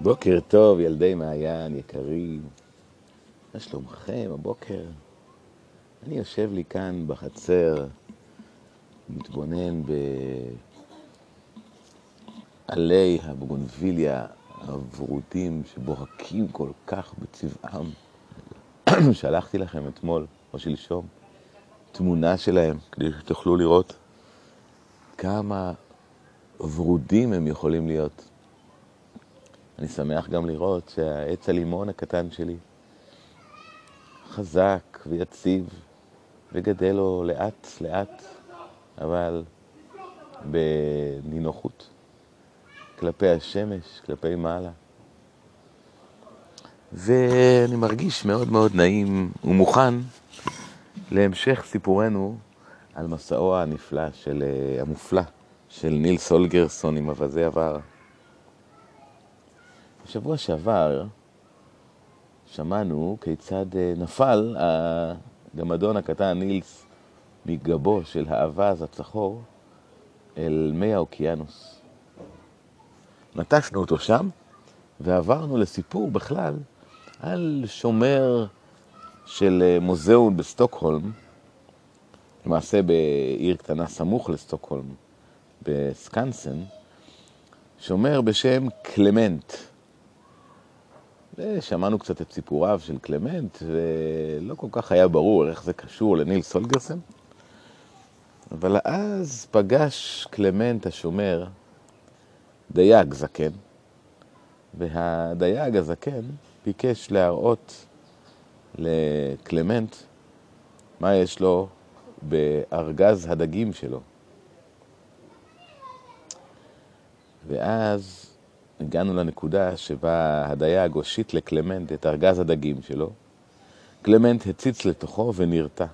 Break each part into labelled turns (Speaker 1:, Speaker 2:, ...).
Speaker 1: בוקר טוב, ילדי מעיין יקרים. מה שלומכם הבוקר? אני יושב לי כאן בחצר, מתבונן בעלי הבוגונביליה הוורודים שבוהקים כל כך בצבעם. שלחתי לכם אתמול או שלשום תמונה שלהם כדי שתוכלו לראות כמה ורודים הם יכולים להיות. אני שמח גם לראות שהעץ הלימון הקטן שלי חזק ויציב וגדל לו לאט לאט, אבל בנינוחות, כלפי השמש, כלפי מעלה. ואני מרגיש מאוד מאוד נעים ומוכן להמשך סיפורנו על מסעו הנפלא, של, המופלא, של ניל סולגרסון עם אווזי עבר. בשבוע שעבר שמענו כיצד אה, נפל הגמדון הקטן נילס מגבו של האווז הצחור אל מי האוקיינוס. נטשנו אותו שם ועברנו לסיפור בכלל על שומר של אה, מוזיאון בסטוקהולם, למעשה בעיר קטנה סמוך לסטוקהולם, בסקנסן, שומר בשם קלמנט. ושמענו קצת את סיפוריו של קלמנט, ולא כל כך היה ברור איך זה קשור לנילס הולגרסן. אבל אז פגש קלמנט השומר דייג זקן, והדייג הזקן ביקש להראות לקלמנט מה יש לו בארגז הדגים שלו. ואז הגענו לנקודה שבה הדייג הושיט לקלמנט את ארגז הדגים שלו. קלמנט הציץ לתוכו ונרתע.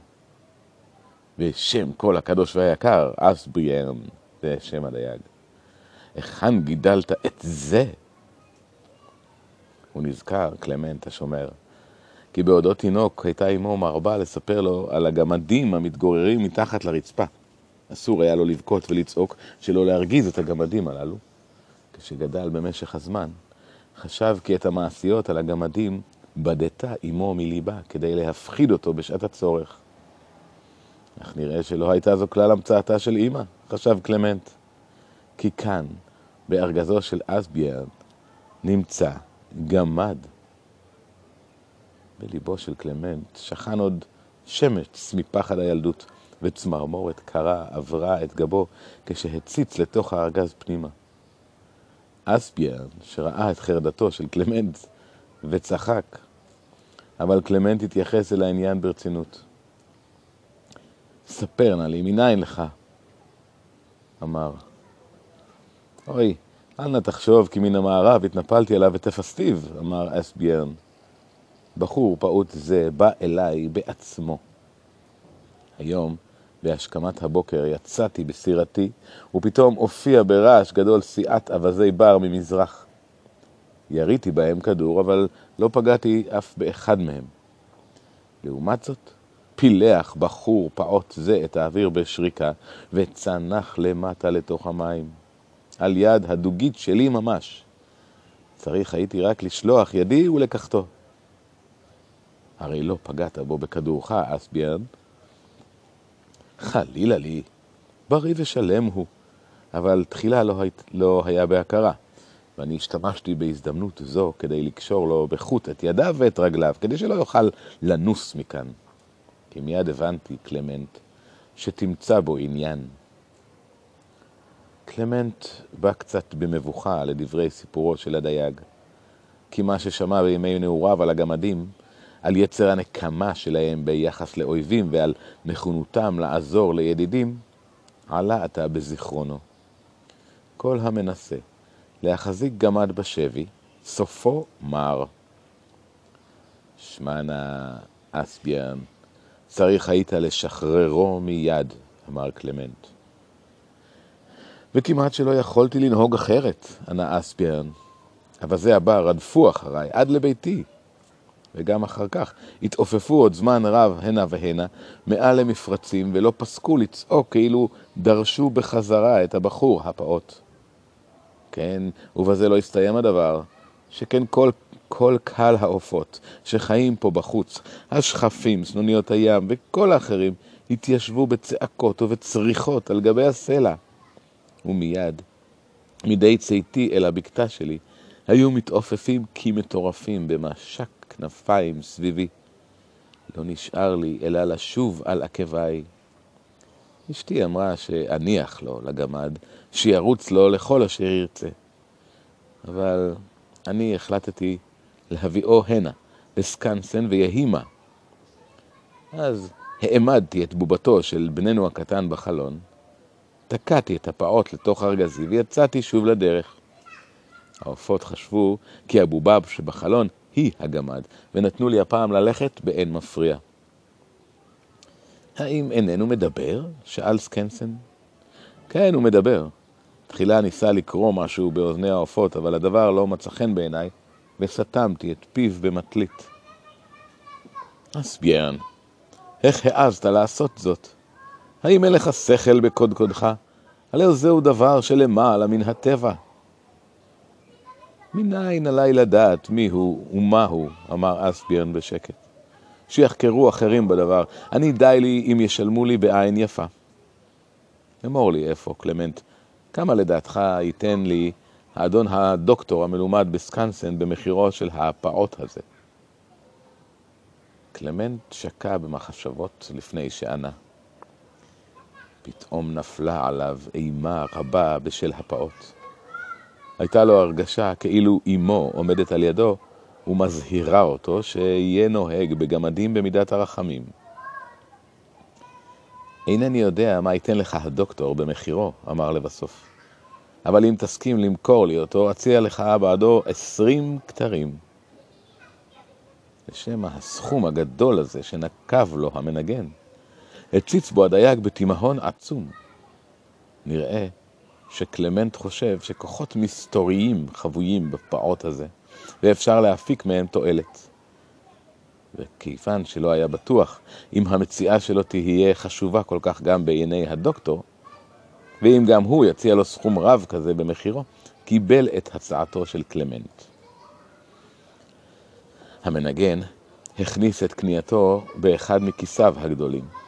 Speaker 1: בשם כל הקדוש והיקר, אסבריארן, זה שם הדייג. היכן גידלת את זה? הוא נזכר, קלמנט השומר, כי בעודו תינוק הייתה אמו מרבה לספר לו על הגמדים המתגוררים מתחת לרצפה. אסור היה לו לבכות ולצעוק שלא להרגיז את הגמדים הללו. כשגדל במשך הזמן, חשב כי את המעשיות על הגמדים בדתה אמו מליבה כדי להפחיד אותו בשעת הצורך. אך נראה שלא הייתה זו כלל המצאתה של אמא, חשב קלמנט. כי כאן, בארגזו של אסביארד, נמצא גמד. בליבו של קלמנט שכן עוד שמץ מפחד הילדות, וצמרמורת קרה עברה את גבו כשהציץ לתוך הארגז פנימה. אספיאן, שראה את חרדתו של קלמנט וצחק, אבל קלמנט התייחס אל העניין ברצינות. ספר נא לי, מניין לך? אמר. אוי, אל נא תחשוב כי מן המערב התנפלתי עליו ותפסתיו, אמר אסביארן. בחור פעוט זה בא אליי בעצמו. היום בהשכמת הבוקר יצאתי בסירתי, ופתאום הופיע ברעש גדול סיעת אווזי בר ממזרח. יריתי בהם כדור, אבל לא פגעתי אף באחד מהם. לעומת זאת, פילח בחור פעוט זה את האוויר בשריקה, וצנח למטה לתוך המים. על יד הדוגית שלי ממש. צריך הייתי רק לשלוח ידי ולקחתו. הרי לא פגעת בו בכדורך, אסביאן, חלילה לי, בריא ושלם הוא, אבל תחילה לא, היית, לא היה בהכרה, ואני השתמשתי בהזדמנות זו כדי לקשור לו בחוט את ידיו ואת רגליו, כדי שלא יוכל לנוס מכאן. כי מיד הבנתי, קלמנט, שתמצא בו עניין. קלמנט בא קצת במבוכה לדברי סיפורו של הדייג, כי מה ששמע בימי נעוריו על הגמדים, על יצר הנקמה שלהם ביחס לאויבים ועל נכונותם לעזור לידידים, עלה עתה בזיכרונו. כל המנסה להחזיק גמד בשבי, סופו מר. שמענה אסביאן, צריך היית לשחררו מיד, אמר קלמנט. וכמעט שלא יכולתי לנהוג אחרת, ענה אסביאן. אווזי הבר רדפו אחריי עד לביתי, וגם אחר כך התעופפו עוד זמן רב הנה והנה מעל למפרצים ולא פסקו לצעוק כאילו דרשו בחזרה את הבחור הפעוט. כן, ובזה לא הסתיים הדבר. שכן כל, כל קהל העופות שחיים פה בחוץ, השכפים, סנוניות הים וכל האחרים, התיישבו בצעקות ובצריחות על גבי הסלע. ומיד, מדי צאתי אל הבקתה שלי, היו מתעופפים כמטורפים במשק כנפיים סביבי. לא נשאר לי אלא לשוב על עקביי. אשתי אמרה שאניח לו לגמד, שירוץ לו לכל אשר ירצה. אבל אני החלטתי להביאו הנה, לסקנסן ויהי מה. אז העמדתי את בובתו של בננו הקטן בחלון, תקעתי את הפעוט לתוך ארגזי ויצאתי שוב לדרך. העופות חשבו כי הבובה שבחלון היא הגמד, ונתנו לי הפעם ללכת באין מפריע. האם איננו מדבר? שאל סקנסן. כן, הוא מדבר. תחילה ניסה לקרוא משהו באוזני העופות, אבל הדבר לא מצא חן בעיניי, וסתמתי את פיו במטלית. אסביאן, איך העזת לעשות זאת? האם אין לך שכל בקודקודך? הלא זהו דבר שלמעלה מן הטבע. מניין עליי לדעת מיהו ומהו, אמר אסביאן בשקט. שיחקרו אחרים בדבר, אני די לי אם ישלמו לי בעין יפה. אמור לי איפה, קלמנט, כמה לדעתך ייתן לי האדון הדוקטור המלומד בסקנסן במחירו של הפעוט הזה? קלמנט שקע במחשבות לפני שענה. פתאום נפלה עליו אימה רבה בשל הפעוט. הייתה לו הרגשה כאילו אמו עומדת על ידו ומזהירה אותו שיהיה נוהג בגמדים במידת הרחמים. אינני יודע מה ייתן לך הדוקטור במחירו, אמר לבסוף. אבל אם תסכים למכור לי אותו, אציע לך בעדו עשרים כתרים. לשם הסכום הגדול הזה שנקב לו המנגן, הציץ בו הדייג בתימהון עצום. נראה שקלמנט חושב שכוחות מסתוריים חבויים בפעוט הזה, ואפשר להפיק מהם תועלת. וכיוון שלא היה בטוח אם המציאה שלו תהיה חשובה כל כך גם בעיני הדוקטור, ואם גם הוא יציע לו סכום רב כזה במחירו, קיבל את הצעתו של קלמנט. המנגן הכניס את קנייתו באחד מכיסיו הגדולים.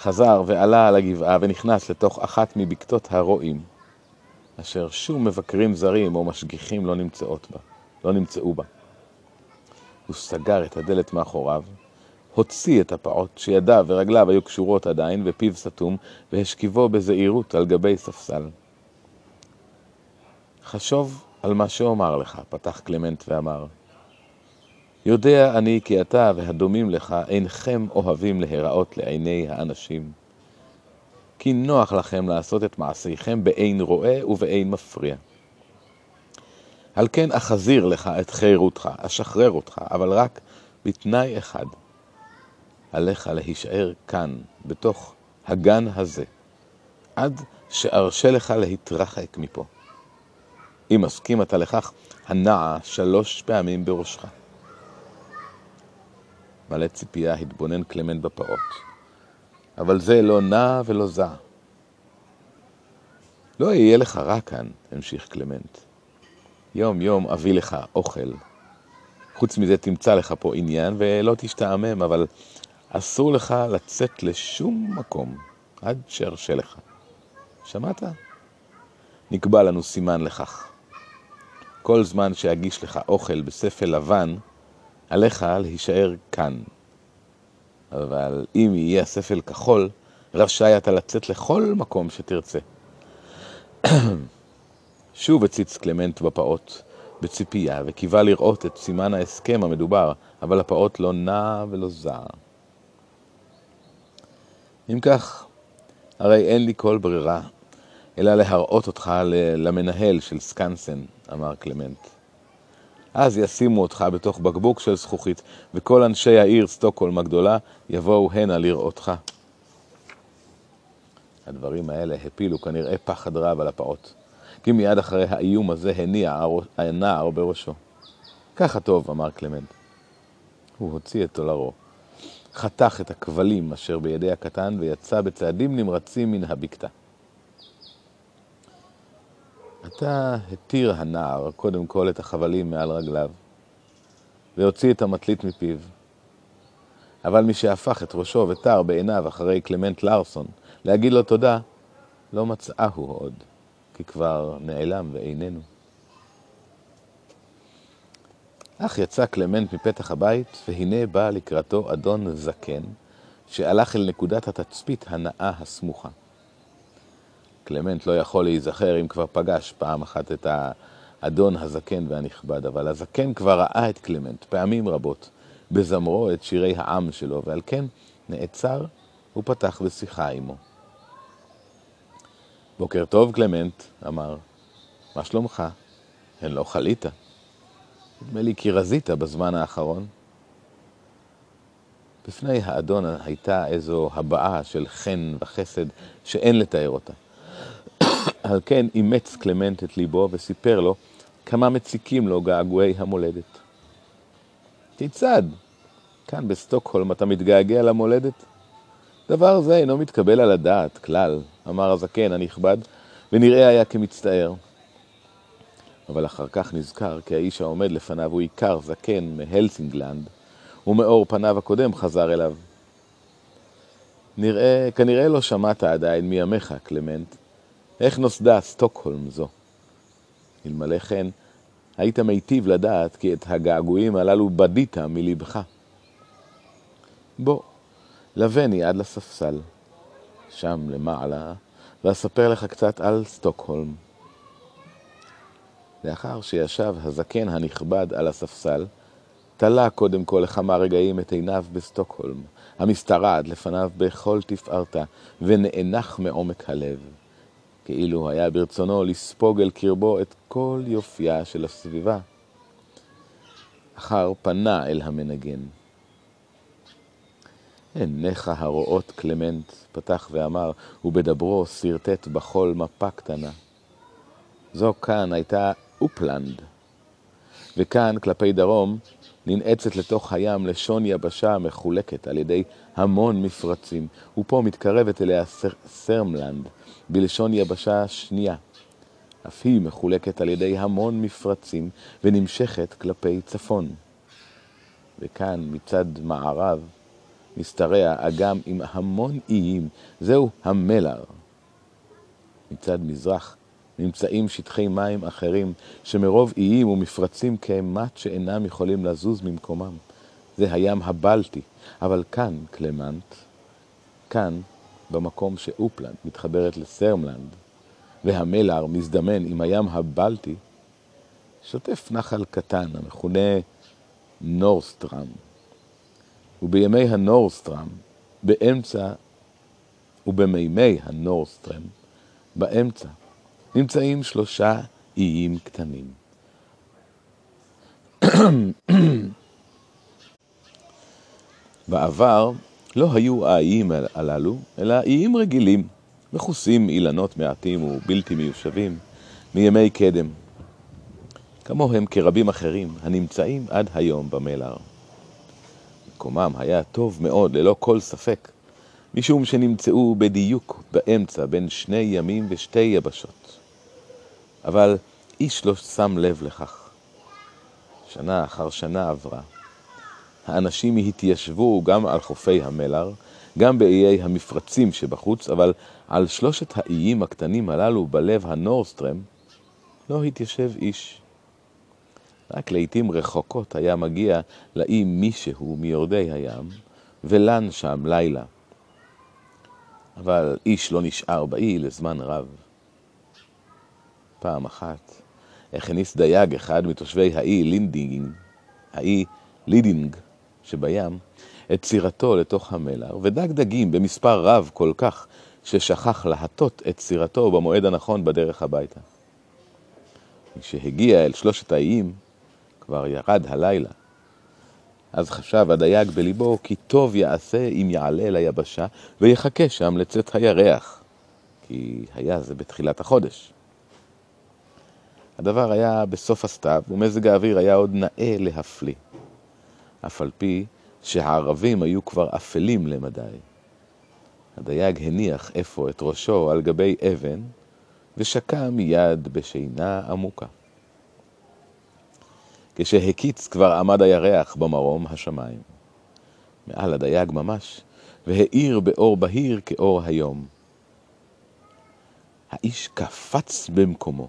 Speaker 1: חזר ועלה על הגבעה ונכנס לתוך אחת מבקתות הרועים, אשר שום מבקרים זרים או משגיחים לא, נמצאות בה, לא נמצאו בה. הוא סגר את הדלת מאחוריו, הוציא את הפעוט שידיו ורגליו היו קשורות עדיין ופיו סתום, והשכיבו בזהירות על גבי ספסל. חשוב על מה שאומר לך, פתח קלמנט ואמר. יודע אני כי אתה והדומים לך אינכם אוהבים להיראות לעיני האנשים. כי נוח לכם לעשות את מעשיכם באין רואה ובאין מפריע. על כן אחזיר לך את חירותך, אשחרר אותך, אבל רק בתנאי אחד. עליך להישאר כאן, בתוך הגן הזה, עד שארשה לך להתרחק מפה. אם מסכים אתה לכך, הנעה שלוש פעמים בראשך. מלא ציפייה התבונן קלמנט בפעות. אבל זה לא נע ולא זע. לא יהיה לך רע כאן, המשיך קלמנט. יום יום אביא לך אוכל. חוץ מזה תמצא לך פה עניין ולא תשתעמם, אבל אסור לך לצאת לשום מקום עד שארשה לך. שמעת? נקבע לנו סימן לכך. כל זמן שאגיש לך אוכל בספל לבן, עליך להישאר כאן. אבל אם יהיה הספל כחול, רשאי אתה לצאת לכל מקום שתרצה. שוב הציץ קלמנט בפעוט בציפייה, וקיווה לראות את סימן ההסכם המדובר, אבל הפעוט לא נע ולא זע. אם כך, הרי אין לי כל ברירה, אלא להראות אותך למנהל של סקנסן, אמר קלמנט. אז ישימו אותך בתוך בקבוק של זכוכית, וכל אנשי העיר סטוקהולם הגדולה יבואו הנה לראותך. הדברים האלה הפילו כנראה פחד רב על הפעוט, כי מיד אחרי האיום הזה הניע הנער בראשו. ככה טוב, אמר קלמנט. הוא הוציא את דולרו, חתך את הכבלים אשר בידי הקטן ויצא בצעדים נמרצים מן הבקתה. עתה התיר הנער קודם כל את החבלים מעל רגליו, והוציא את המטלית מפיו. אבל מי שהפך את ראשו ותר בעיניו אחרי קלמנט לארסון להגיד לו תודה, לא מצאהו עוד, כי כבר נעלם ואיננו. אך יצא קלמנט מפתח הבית, והנה בא לקראתו אדון זקן, שהלך אל נקודת התצפית הנאה הסמוכה. קלמנט לא יכול להיזכר אם כבר פגש פעם אחת את האדון הזקן והנכבד, אבל הזקן כבר ראה את קלמנט פעמים רבות בזמרו את שירי העם שלו, ועל כן נעצר ופתח בשיחה עמו. בוקר טוב, קלמנט, אמר. מה שלומך? הן לא חלית. נדמה לי כי רזית בזמן האחרון. בפני האדון הייתה איזו הבעה של חן וחסד שאין לתאר אותה. על כן אימץ קלמנט את ליבו וסיפר לו כמה מציקים לו געגועי המולדת. כיצד? כאן בסטוקהולם אתה מתגעגע למולדת? דבר זה אינו מתקבל על הדעת כלל, אמר הזקן הנכבד, ונראה היה כמצטער. אבל אחר כך נזכר כי האיש העומד לפניו הוא עיקר זקן מהלסינגלנד, ומאור פניו הקודם חזר אליו. נראה, כנראה לא שמעת עדיין מימיך, קלמנט, איך נוסדה סטוקהולם זו. אלמלא כן, היית מיטיב לדעת כי את הגעגועים הללו בדית מלבך. בוא, לבני עד לספסל, שם למעלה, ואספר לך קצת על סטוקהולם. לאחר שישב הזקן הנכבד על הספסל, תלה קודם כל לכמה רגעים את עיניו בסטוקהולם, המשתרעת לפניו בכל תפארתה, ונאנח מעומק הלב, כאילו היה ברצונו לספוג אל קרבו את כל יופייה של הסביבה. אחר פנה אל המנגן. עיניך הרואות קלמנט, פתח ואמר, ובדברו שרטט בחול מפה קטנה. זו כאן הייתה אופלנד, וכאן, כלפי דרום, ננעצת לתוך הים לשון יבשה מחולקת על ידי המון מפרצים, ופה מתקרבת אליה סר, סרמלנד, בלשון יבשה שנייה. אף היא מחולקת על ידי המון מפרצים ונמשכת כלפי צפון. וכאן, מצד מערב, משתרע אגם עם המון איים, זהו המלר. מצד מזרח נמצאים שטחי מים אחרים, שמרוב איים ומפרצים כמעט שאינם יכולים לזוז ממקומם. זה הים הבלטי, אבל כאן, קלמנט, כאן, במקום שאופלנד מתחברת לסרמלנד, והמלר מזדמן עם הים הבלטי, שוטף נחל קטן המכונה נורסטרם. ובמי הנורסטרם, באמצע, ובמימי הנורסטרם, באמצע, נמצאים שלושה איים קטנים. בעבר לא היו האיים הללו, אלא איים רגילים, מכוסים אילנות מעטים ובלתי מיושבים, מימי קדם. כמוהם כרבים אחרים הנמצאים עד היום במלר. מקומם היה טוב מאוד, ללא כל ספק, משום שנמצאו בדיוק באמצע בין שני ימים ושתי יבשות. אבל איש לא שם לב לכך. שנה אחר שנה עברה. האנשים התיישבו גם על חופי המלר, גם באיי המפרצים שבחוץ, אבל על שלושת האיים הקטנים הללו בלב הנורסטרם לא התיישב איש. רק לעתים רחוקות היה מגיע לאי מישהו מיורדי הים, ולן שם לילה. אבל איש לא נשאר באי לזמן רב. פעם אחת הכניס דייג אחד מתושבי האי לינדינג, האי לידינג שבים, את סירתו לתוך המלר, ודג דגים במספר רב כל כך, ששכח להטות את סירתו במועד הנכון בדרך הביתה. כשהגיע אל שלושת האיים, כבר ירד הלילה. אז חשב הדייג בליבו כי טוב יעשה אם יעלה ליבשה ויחכה שם לצאת הירח, כי היה זה בתחילת החודש. הדבר היה בסוף הסתיו, ומזג האוויר היה עוד נאה להפליא. אף על פי שהערבים היו כבר אפלים למדי. הדייג הניח אפוא את ראשו על גבי אבן, ושקע מיד בשינה עמוקה. כשהקיץ כבר עמד הירח במרום השמיים, מעל הדייג ממש, והאיר באור בהיר כאור היום. האיש קפץ במקומו.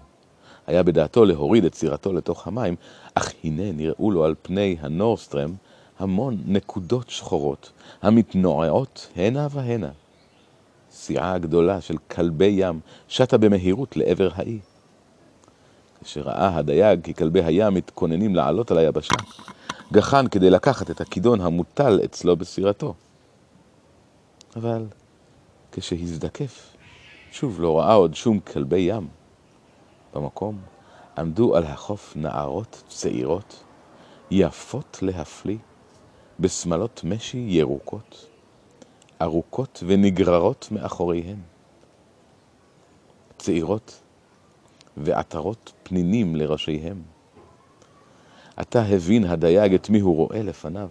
Speaker 1: היה בדעתו להוריד את סירתו לתוך המים, אך הנה נראו לו על פני הנורסטרם המון נקודות שחורות, המתנועעות הנה והנה. סיעה גדולה של כלבי ים שטה במהירות לעבר האי. כשראה הדייג כי כלבי הים מתכוננים לעלות על היבשה, גחן כדי לקחת את הכידון המוטל אצלו בסירתו. אבל כשהזדקף, שוב לא ראה עוד שום כלבי ים. במקום עמדו על החוף נערות צעירות, יפות להפליא, בשמלות משי ירוקות, ארוכות ונגררות מאחוריהן. צעירות ועטרות פנינים לראשיהם. עתה הבין הדייג את מי הוא רואה לפניו.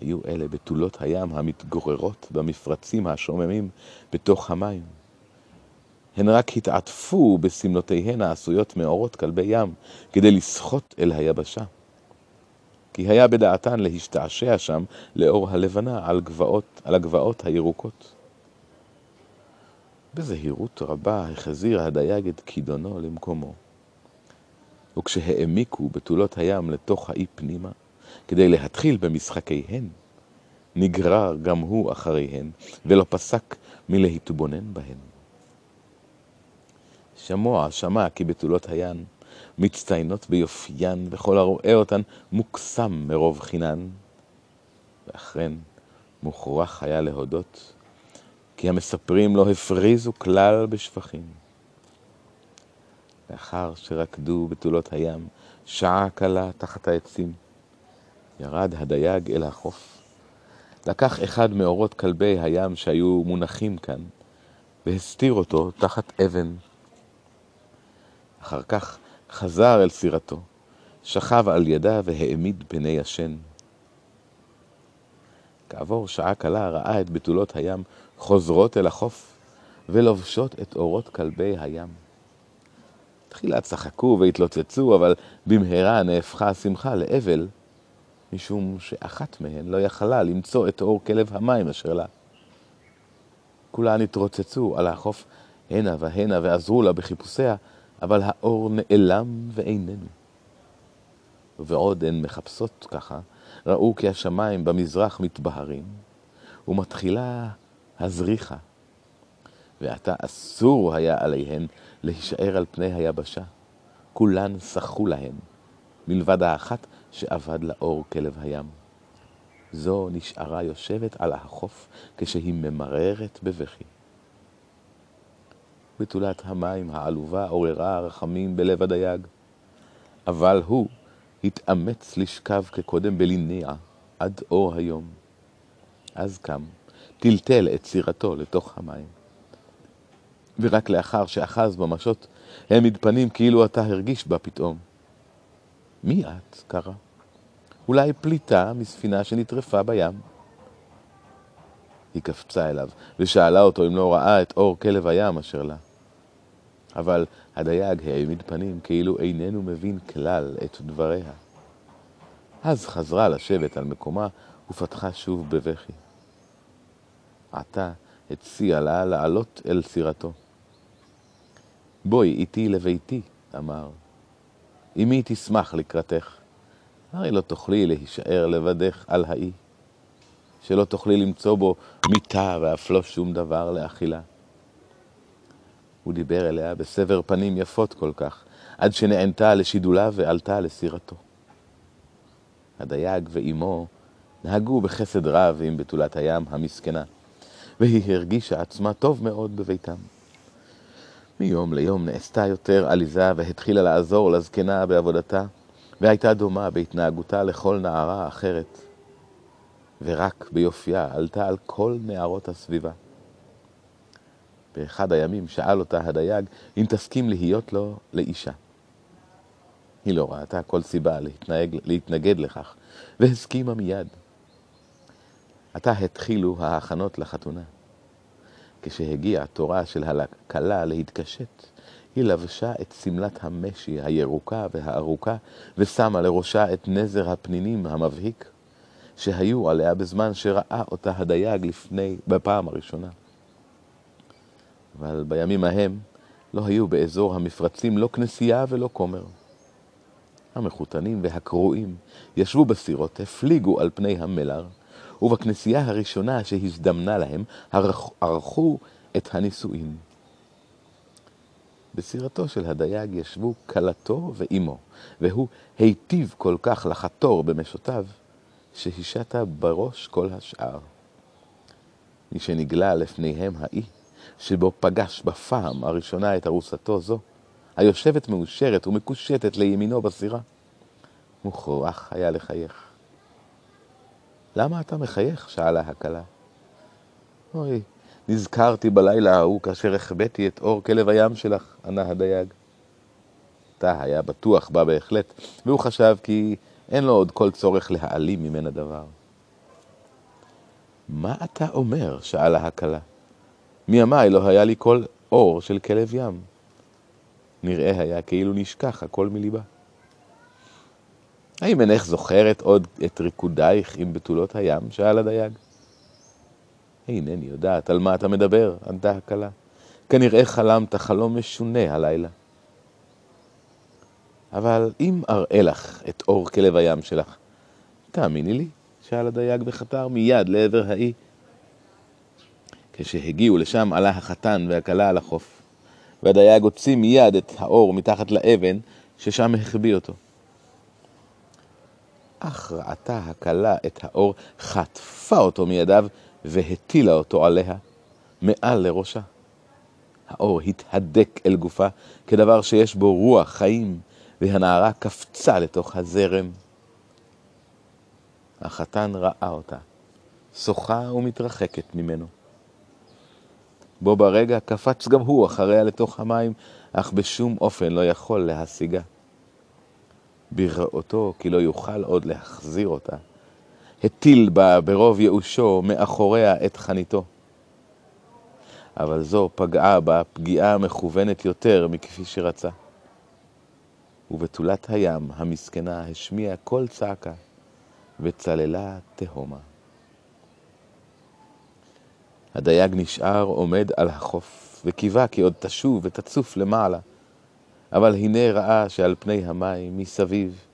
Speaker 1: היו אלה בתולות הים המתגוררות במפרצים השוממים בתוך המים. הן רק התעטפו בסמלותיהן העשויות מאורות כלבי ים כדי לסחוט אל היבשה. כי היה בדעתן להשתעשע שם לאור הלבנה על, גבעות, על הגבעות הירוקות. בזהירות רבה החזיר הדייג את כידונו למקומו. וכשהעמיקו בתולות הים לתוך האי פנימה, כדי להתחיל במשחקיהן, נגרר גם הוא אחריהן, ולא פסק מלהתבונן בהן. שמוע שמע כי בתולות הים מצטיינות ביופיין, וכל הרואה אותן מוקסם מרוב חינן. ואכן, מוכרח היה להודות, כי המספרים לא הפריזו כלל בשפחים. לאחר שרקדו בתולות הים שעה קלה תחת העצים, ירד הדייג אל החוף, לקח אחד מאורות כלבי הים שהיו מונחים כאן, והסתיר אותו תחת אבן. אחר כך חזר אל סירתו, שכב על ידה והעמיד פני ישן. כעבור שעה קלה ראה את בתולות הים חוזרות אל החוף ולובשות את אורות כלבי הים. תחילה צחקו והתלוצצו, אבל במהרה נהפכה השמחה לאבל, משום שאחת מהן לא יכלה למצוא את אור כלב המים אשר לה. כולן התרוצצו על החוף הנה והנה ועזרו לה בחיפושיה, אבל האור נעלם ואיננו. ובעוד הן מחפשות ככה, ראו כי השמיים במזרח מתבהרים, ומתחילה הזריחה. ועתה אסור היה עליהן להישאר על פני היבשה. כולן שחו להן, מלבד האחת שאבד לאור כלב הים. זו נשארה יושבת על החוף כשהיא ממררת בבכי. בתולת המים העלובה עוררה רחמים בלב הדייג, אבל הוא התאמץ לשכב כקודם בליניע עד אור היום. אז קם, טלטל את סירתו לתוך המים. ורק לאחר שאחז במשות, העמיד פנים כאילו אתה הרגיש בה פתאום. מי את? קרא. אולי פליטה מספינה שנטרפה בים. היא קפצה אליו ושאלה אותו אם לא ראה את אור כלב הים אשר לה. אבל הדייג העמיד פנים כאילו איננו מבין כלל את דבריה. אז חזרה לשבת על מקומה ופתחה שוב בבכי. עתה הציע לה לעלות אל סירתו. בואי איתי לביתי, אמר. אמי תשמח לקראתך, הרי לא תוכלי להישאר לבדך על האי, שלא תוכלי למצוא בו מיטה ואף לא שום דבר לאכילה. הוא דיבר אליה בסבר פנים יפות כל כך, עד שנענתה לשידולה ועלתה לסירתו. הדייג ואימו נהגו בחסד רב עם בתולת הים המסכנה, והיא הרגישה עצמה טוב מאוד בביתם. מיום ליום נעשתה יותר עליזה והתחילה לעזור לזקנה בעבודתה, והייתה דומה בהתנהגותה לכל נערה אחרת, ורק ביופייה עלתה על כל נערות הסביבה. באחד הימים שאל אותה הדייג אם תסכים להיות לו לאישה. היא לא ראתה כל סיבה להתנהג, להתנגד לכך, והסכימה מיד. עתה התחילו ההכנות לחתונה. כשהגיע תורה של הכלה להתקשט, היא לבשה את שמלת המשי הירוקה והארוכה, ושמה לראשה את נזר הפנינים המבהיק, שהיו עליה בזמן שראה אותה הדייג לפני, בפעם הראשונה. אבל בימים ההם לא היו באזור המפרצים לא כנסייה ולא כומר. המחותנים והקרועים ישבו בסירות, הפליגו על פני המלר, ובכנסייה הראשונה שהזדמנה להם ערכו את הנישואין. בסירתו של הדייג ישבו כלתו ואימו, והוא היטיב כל כך לחתור במשותיו, שהשתה בראש כל השאר. מי שנגלה לפניהם האי, שבו פגש בפעם הראשונה את ארוסתו זו, היושבת מאושרת ומקושטת לימינו בסירה, מוכרח היה לחייך. למה אתה מחייך? שאלה הכלה. אוי, נזכרתי בלילה ההוא כאשר החבאתי את אור כלב הים שלך, ענה הדייג. תא היה בטוח בה בהחלט, והוא חשב כי אין לו עוד כל צורך להעלים ממנה דבר. מה אתה אומר? שאלה הכלה. מימיי לא היה לי כל אור של כלב ים. נראה היה כאילו נשכח הכל מליבה. האם אינך זוכרת עוד את ריקודייך עם בתולות הים? שאל הדייג. אינני יודעת על מה אתה מדבר, ענתה הכלה. כנראה חלמת חלום משונה הלילה. אבל אם אראה לך את אור כלב הים שלך, תאמיני לי, שאל הדייג בחתר מיד לעבר האי. כשהגיעו לשם עלה החתן והכלה על החוף, והדייג הוציא מיד את האור מתחת לאבן ששם החביא אותו. אך ראתה הכלה את האור, חטפה אותו מידיו והטילה אותו עליה, מעל לראשה. האור התהדק אל גופה כדבר שיש בו רוח חיים, והנערה קפצה לתוך הזרם. החתן ראה אותה, שוחה ומתרחקת ממנו. בו ברגע קפץ גם הוא אחריה לתוך המים, אך בשום אופן לא יכול להשיגה. בראותו כי לא יוכל עוד להחזיר אותה, הטיל בה ברוב ייאושו מאחוריה את חניתו. אבל זו פגעה בה פגיעה מכוונת יותר מכפי שרצה. ובתולת הים המסכנה השמיעה קול צעקה וצללה תהומה. הדייג נשאר עומד על החוף, וקיווה כי עוד תשוב ותצוף למעלה. אבל הנה ראה שעל פני המים מסביב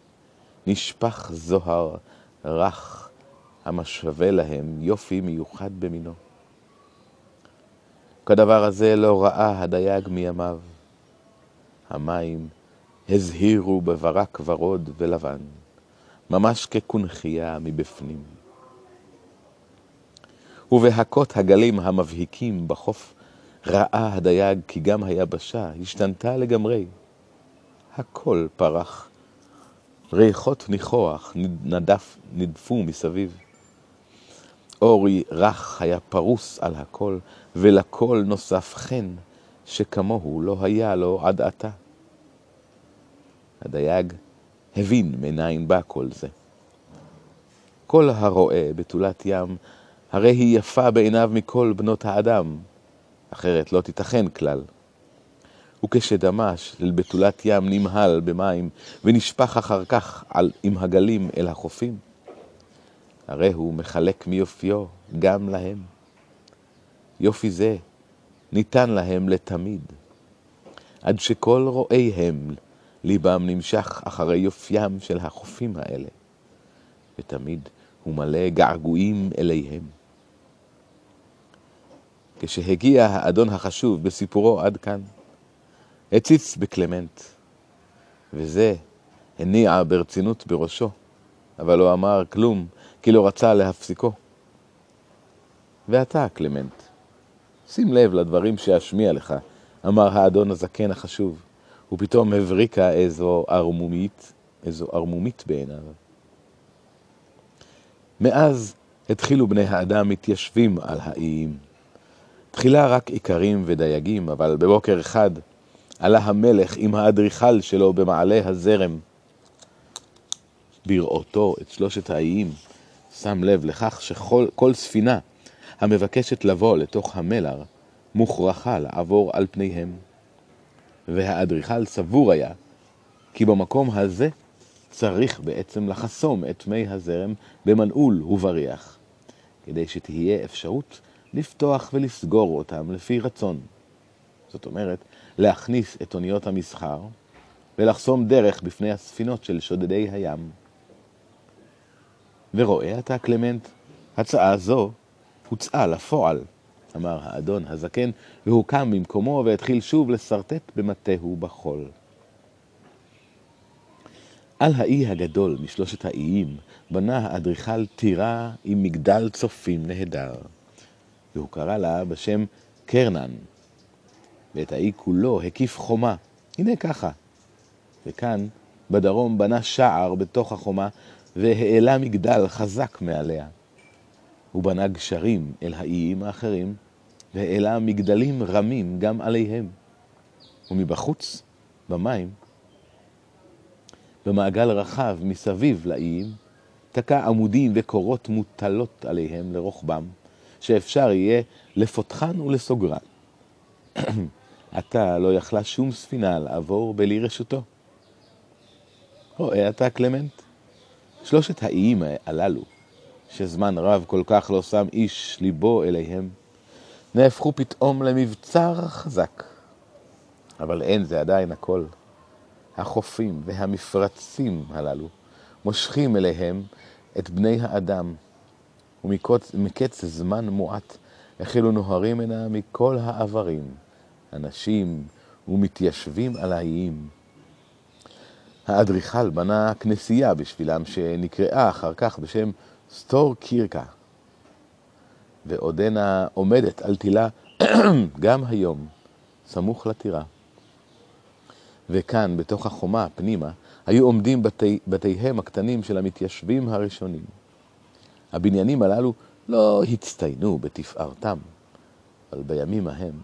Speaker 1: נשפך זוהר רך המשווה להם יופי מיוחד במינו. כדבר הזה לא ראה הדייג מימיו. המים הזהירו בברק ורוד ולבן, ממש כקונכייה מבפנים. ובהכות הגלים המבהיקים בחוף ראה הדייג כי גם היבשה השתנתה לגמרי. הכל פרח. ריחות ניחוח נדף, נדפו מסביב. אורי רך היה פרוס על הכל, ולכל נוסף חן, שכמוהו לא היה לו עד עתה. הדייג הבין מניין בא כל זה. כל הרואה בתולת ים, הרי היא יפה בעיניו מכל בנות האדם, אחרת לא תיתכן כלל. וכשדמש אל בתולת ים נמהל במים, ונשפך אחר כך על, עם הגלים אל החופים, הרי הוא מחלק מיופיו גם להם. יופי זה ניתן להם לתמיד, עד שכל רואיהם ליבם נמשך אחרי יופיים של החופים האלה, ותמיד הוא מלא געגועים אליהם. כשהגיע האדון החשוב בסיפורו עד כאן, הציץ בקלמנט, וזה הניע ברצינות בראשו, אבל לא אמר כלום, כי לא רצה להפסיקו. ואתה, קלמנט, שים לב לדברים שאשמיע לך, אמר האדון הזקן החשוב, ופתאום הבריקה איזו ערמומית, איזו ערמומית בעיניו. מאז התחילו בני האדם מתיישבים על האיים. תחילה רק איכרים ודייגים, אבל בבוקר אחד עלה המלך עם האדריכל שלו במעלה הזרם. בראותו את שלושת האיים, שם לב לכך שכל ספינה המבקשת לבוא לתוך המלר, מוכרחה לעבור על פניהם. והאדריכל סבור היה כי במקום הזה צריך בעצם לחסום את מי הזרם במנעול ובריח, כדי שתהיה אפשרות לפתוח ולסגור אותם לפי רצון. זאת אומרת, להכניס את אוניות המסחר ולחסום דרך בפני הספינות של שודדי הים. ורואה אתה, קלמנט, הצעה זו הוצאה לפועל, אמר האדון הזקן, והוא קם במקומו והתחיל שוב לשרטט במטהו בחול. על האי הגדול משלושת האיים בנה האדריכל טירה עם מגדל צופים נהדר, והוא קרא לה בשם קרנן, ואת האי כולו הקיף חומה, הנה ככה. וכאן, בדרום, בנה שער בתוך החומה, והעלה מגדל חזק מעליה. הוא בנה גשרים אל האיים האחרים, והעלה מגדלים רמים גם עליהם. ומבחוץ, במים, במעגל רחב מסביב לאיים, תקע עמודים וקורות מוטלות עליהם לרוחבם, שאפשר יהיה לפותחן ולסוגרן. עתה לא יכלה שום ספינה לעבור בלי רשותו. רואה אתה, קלמנט? שלושת האיים הללו, שזמן רב כל כך לא שם איש ליבו אליהם, נהפכו פתאום למבצר חזק. אבל אין זה עדיין הכל. החופים והמפרצים הללו מושכים אליהם את בני האדם, ומקץ זמן מועט החלו נוהרים הנה מכל העברים, אנשים ומתיישבים על האיים. האדריכל בנה כנסייה בשבילם שנקראה אחר כך בשם סטור קירקה, ועודנה עומדת על תילה גם היום, סמוך לטירה. וכאן, בתוך החומה פנימה, היו עומדים בתי, בתיהם הקטנים של המתיישבים הראשונים. הבניינים הללו לא הצטיינו בתפארתם, אבל בימים ההם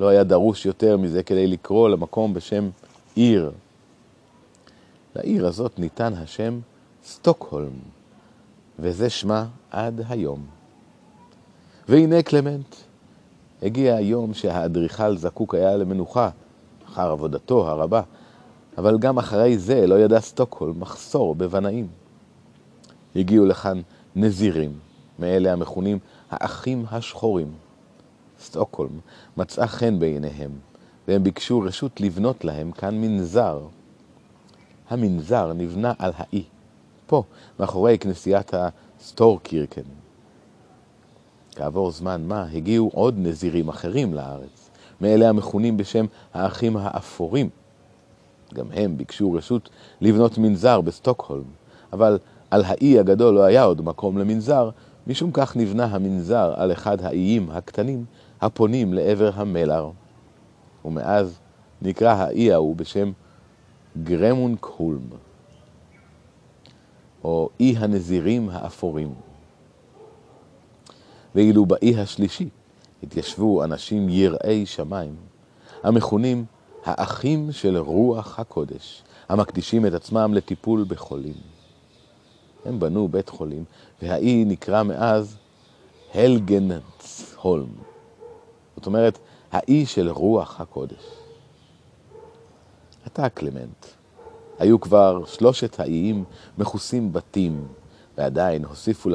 Speaker 1: לא היה דרוש יותר מזה כדי לקרוא למקום בשם עיר. לעיר הזאת ניתן השם סטוקהולם, וזה שמה עד היום. והנה קלמנט, הגיע היום שהאדריכל זקוק היה למנוחה אחר עבודתו הרבה, אבל גם אחרי זה לא ידע סטוקהולם מחסור בבנאים. הגיעו לכאן נזירים, מאלה המכונים האחים השחורים. סטוקהולם מצאה חן בעיניהם, והם ביקשו רשות לבנות להם כאן מנזר. המנזר נבנה על האי, פה, מאחורי כנסיית הסטורקירקן. כעבור זמן מה הגיעו עוד נזירים אחרים לארץ, מאלה המכונים בשם האחים האפורים. גם הם ביקשו רשות לבנות מנזר בסטוקהולם, אבל על האי הגדול לא היה עוד מקום למנזר, משום כך נבנה המנזר על אחד האיים הקטנים הפונים לעבר המלר. ומאז נקרא האי ההוא בשם גרמונקהולם, או אי הנזירים האפורים. ואילו באי השלישי התיישבו אנשים יראי שמיים, המכונים האחים של רוח הקודש, המקדישים את עצמם לטיפול בחולים. הם בנו בית חולים, והאי נקרא מאז הלגנצהולם. זאת אומרת, האי של רוח הקודש. אתה, קלמנט, היו כבר שלושת האיים מכוסים בתים, ועדיין הוסיפו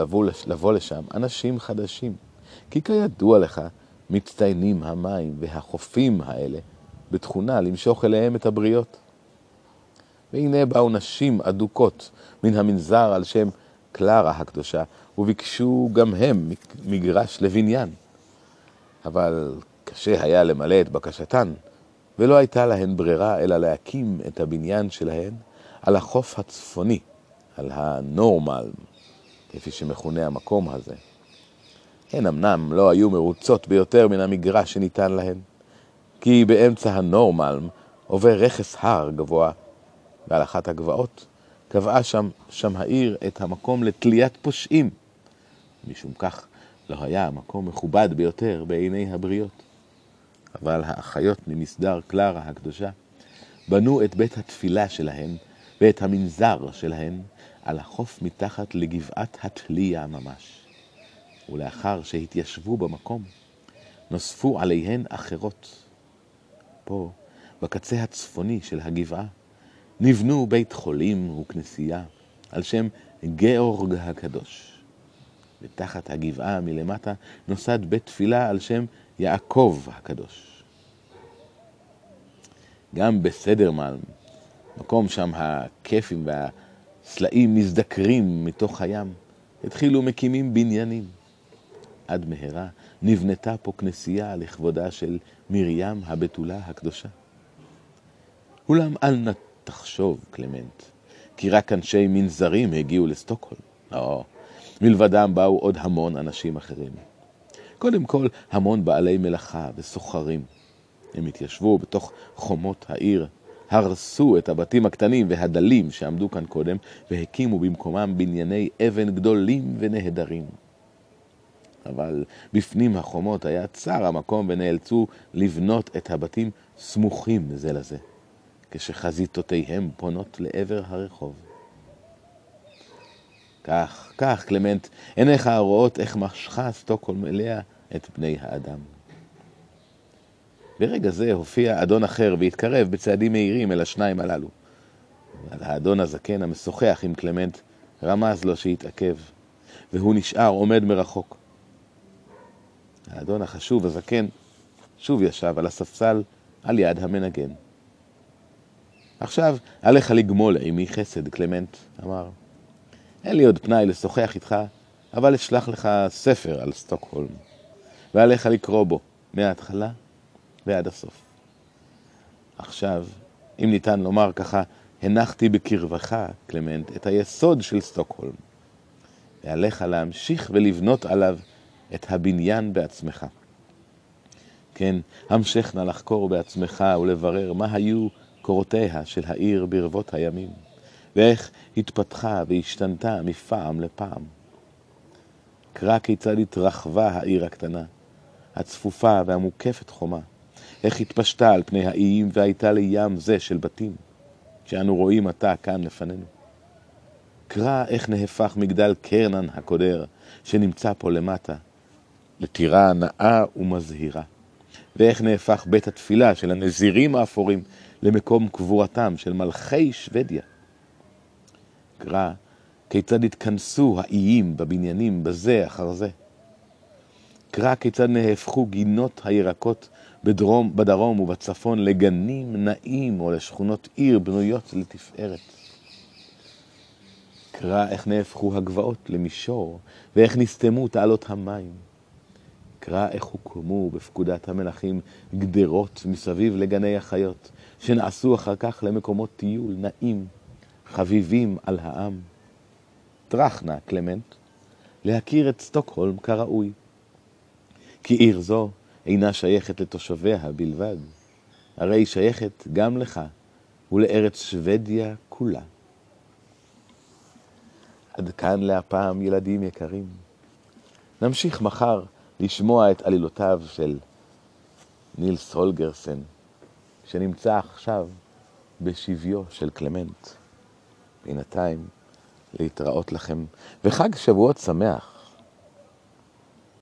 Speaker 1: לבוא, לשם אנשים חדשים. כי כידוע לך, מצטיינים המים והחופים האלה בתכונה למשוך אליהם את הבריות. והנה באו נשים אדוקות מן המנזר על שם קלרה הקדושה, וביקשו גם הם מגרש לבניין. אבל קשה היה למלא את בקשתן, ולא הייתה להן ברירה אלא להקים את הבניין שלהן על החוף הצפוני, על הנורמל, כפי שמכונה המקום הזה. הן אמנם לא היו מרוצות ביותר מן המגרש שניתן להן, כי באמצע הנורמלם עובר רכס הר גבוה, ועל אחת הגבעות קבעה שם, שם העיר את המקום לתליית פושעים. משום כך לא היה המקום מכובד ביותר בעיני הבריות. אבל האחיות ממסדר קלרה הקדושה בנו את בית התפילה שלהן ואת המנזר שלהן על החוף מתחת לגבעת התליה ממש. ולאחר שהתיישבו במקום, נוספו עליהן אחרות. פה, בקצה הצפוני של הגבעה, נבנו בית חולים וכנסייה על שם גאורג הקדוש. ותחת הגבעה מלמטה נוסד בית תפילה על שם יעקב הקדוש. גם בסדרמן, מקום שם הכיפים והסלעים מזדקרים מתוך הים, התחילו מקימים בניינים. עד מהרה נבנתה פה כנסייה לכבודה של מרים הבתולה הקדושה. אולם אל נא תחשוב, קלמנט, כי רק אנשי מנזרים הגיעו לסטוקהולם. לא, מלבדם באו עוד המון אנשים אחרים. קודם כל, המון בעלי מלאכה וסוחרים. הם התיישבו בתוך חומות העיר, הרסו את הבתים הקטנים והדלים שעמדו כאן קודם, והקימו במקומם בנייני אבן גדולים ונהדרים. אבל בפנים החומות היה צר המקום ונאלצו לבנות את הבתים סמוכים זה לזה, כשחזיתותיהם פונות לעבר הרחוב. כך, כך, קלמנט, עיניך הרואות איך משכה סטוקהולם אליה את בני האדם. ברגע זה הופיע אדון אחר והתקרב בצעדים מהירים אל השניים הללו. אבל האדון הזקן המשוחח עם קלמנט רמז לו שיתעכב, והוא נשאר עומד מרחוק. האדון החשוב, הזקן, שוב ישב על הספסל על יד המנגן. עכשיו עליך לגמול עמי חסד, קלמנט אמר. אין לי עוד פנאי לשוחח איתך, אבל אשלח לך ספר על סטוקהולם, ועליך לקרוא בו מההתחלה ועד הסוף. עכשיו, אם ניתן לומר ככה, הנחתי בקרבך, קלמנט, את היסוד של סטוקהולם, ועליך להמשיך ולבנות עליו את הבניין בעצמך. כן, המשך נא לחקור בעצמך ולברר מה היו קורותיה של העיר ברבות הימים. ואיך התפתחה והשתנתה מפעם לפעם. קרא כיצד התרחבה העיר הקטנה, הצפופה והמוקפת חומה, איך התפשטה על פני האיים והייתה לים זה של בתים, שאנו רואים עתה כאן לפנינו. קרא איך נהפך מגדל קרנן הקודר, שנמצא פה למטה, לטירה נאה ומזהירה, ואיך נהפך בית התפילה של הנזירים האפורים למקום קבורתם של מלכי שוודיה. נקרא כיצד התכנסו האיים בבניינים בזה אחר זה. קרא כיצד נהפכו גינות הירקות בדרום, בדרום ובצפון לגנים נעים או לשכונות עיר בנויות לתפארת. קרא איך נהפכו הגבעות למישור ואיך נסתמו תעלות המים. קרא איך הוקמו בפקודת המלכים גדרות מסביב לגני החיות, שנעשו אחר כך למקומות טיול נעים חביבים על העם. טרח נא, קלמנט, להכיר את סטוקהולם כראוי. כי עיר זו אינה שייכת לתושביה בלבד, הרי היא שייכת גם לך ולארץ שוודיה כולה. עד כאן להפעם, ילדים יקרים. נמשיך מחר לשמוע את עלילותיו של נילס הולגרסן, שנמצא עכשיו בשביו של קלמנט. בינתיים להתראות לכם, וחג שבועות שמח.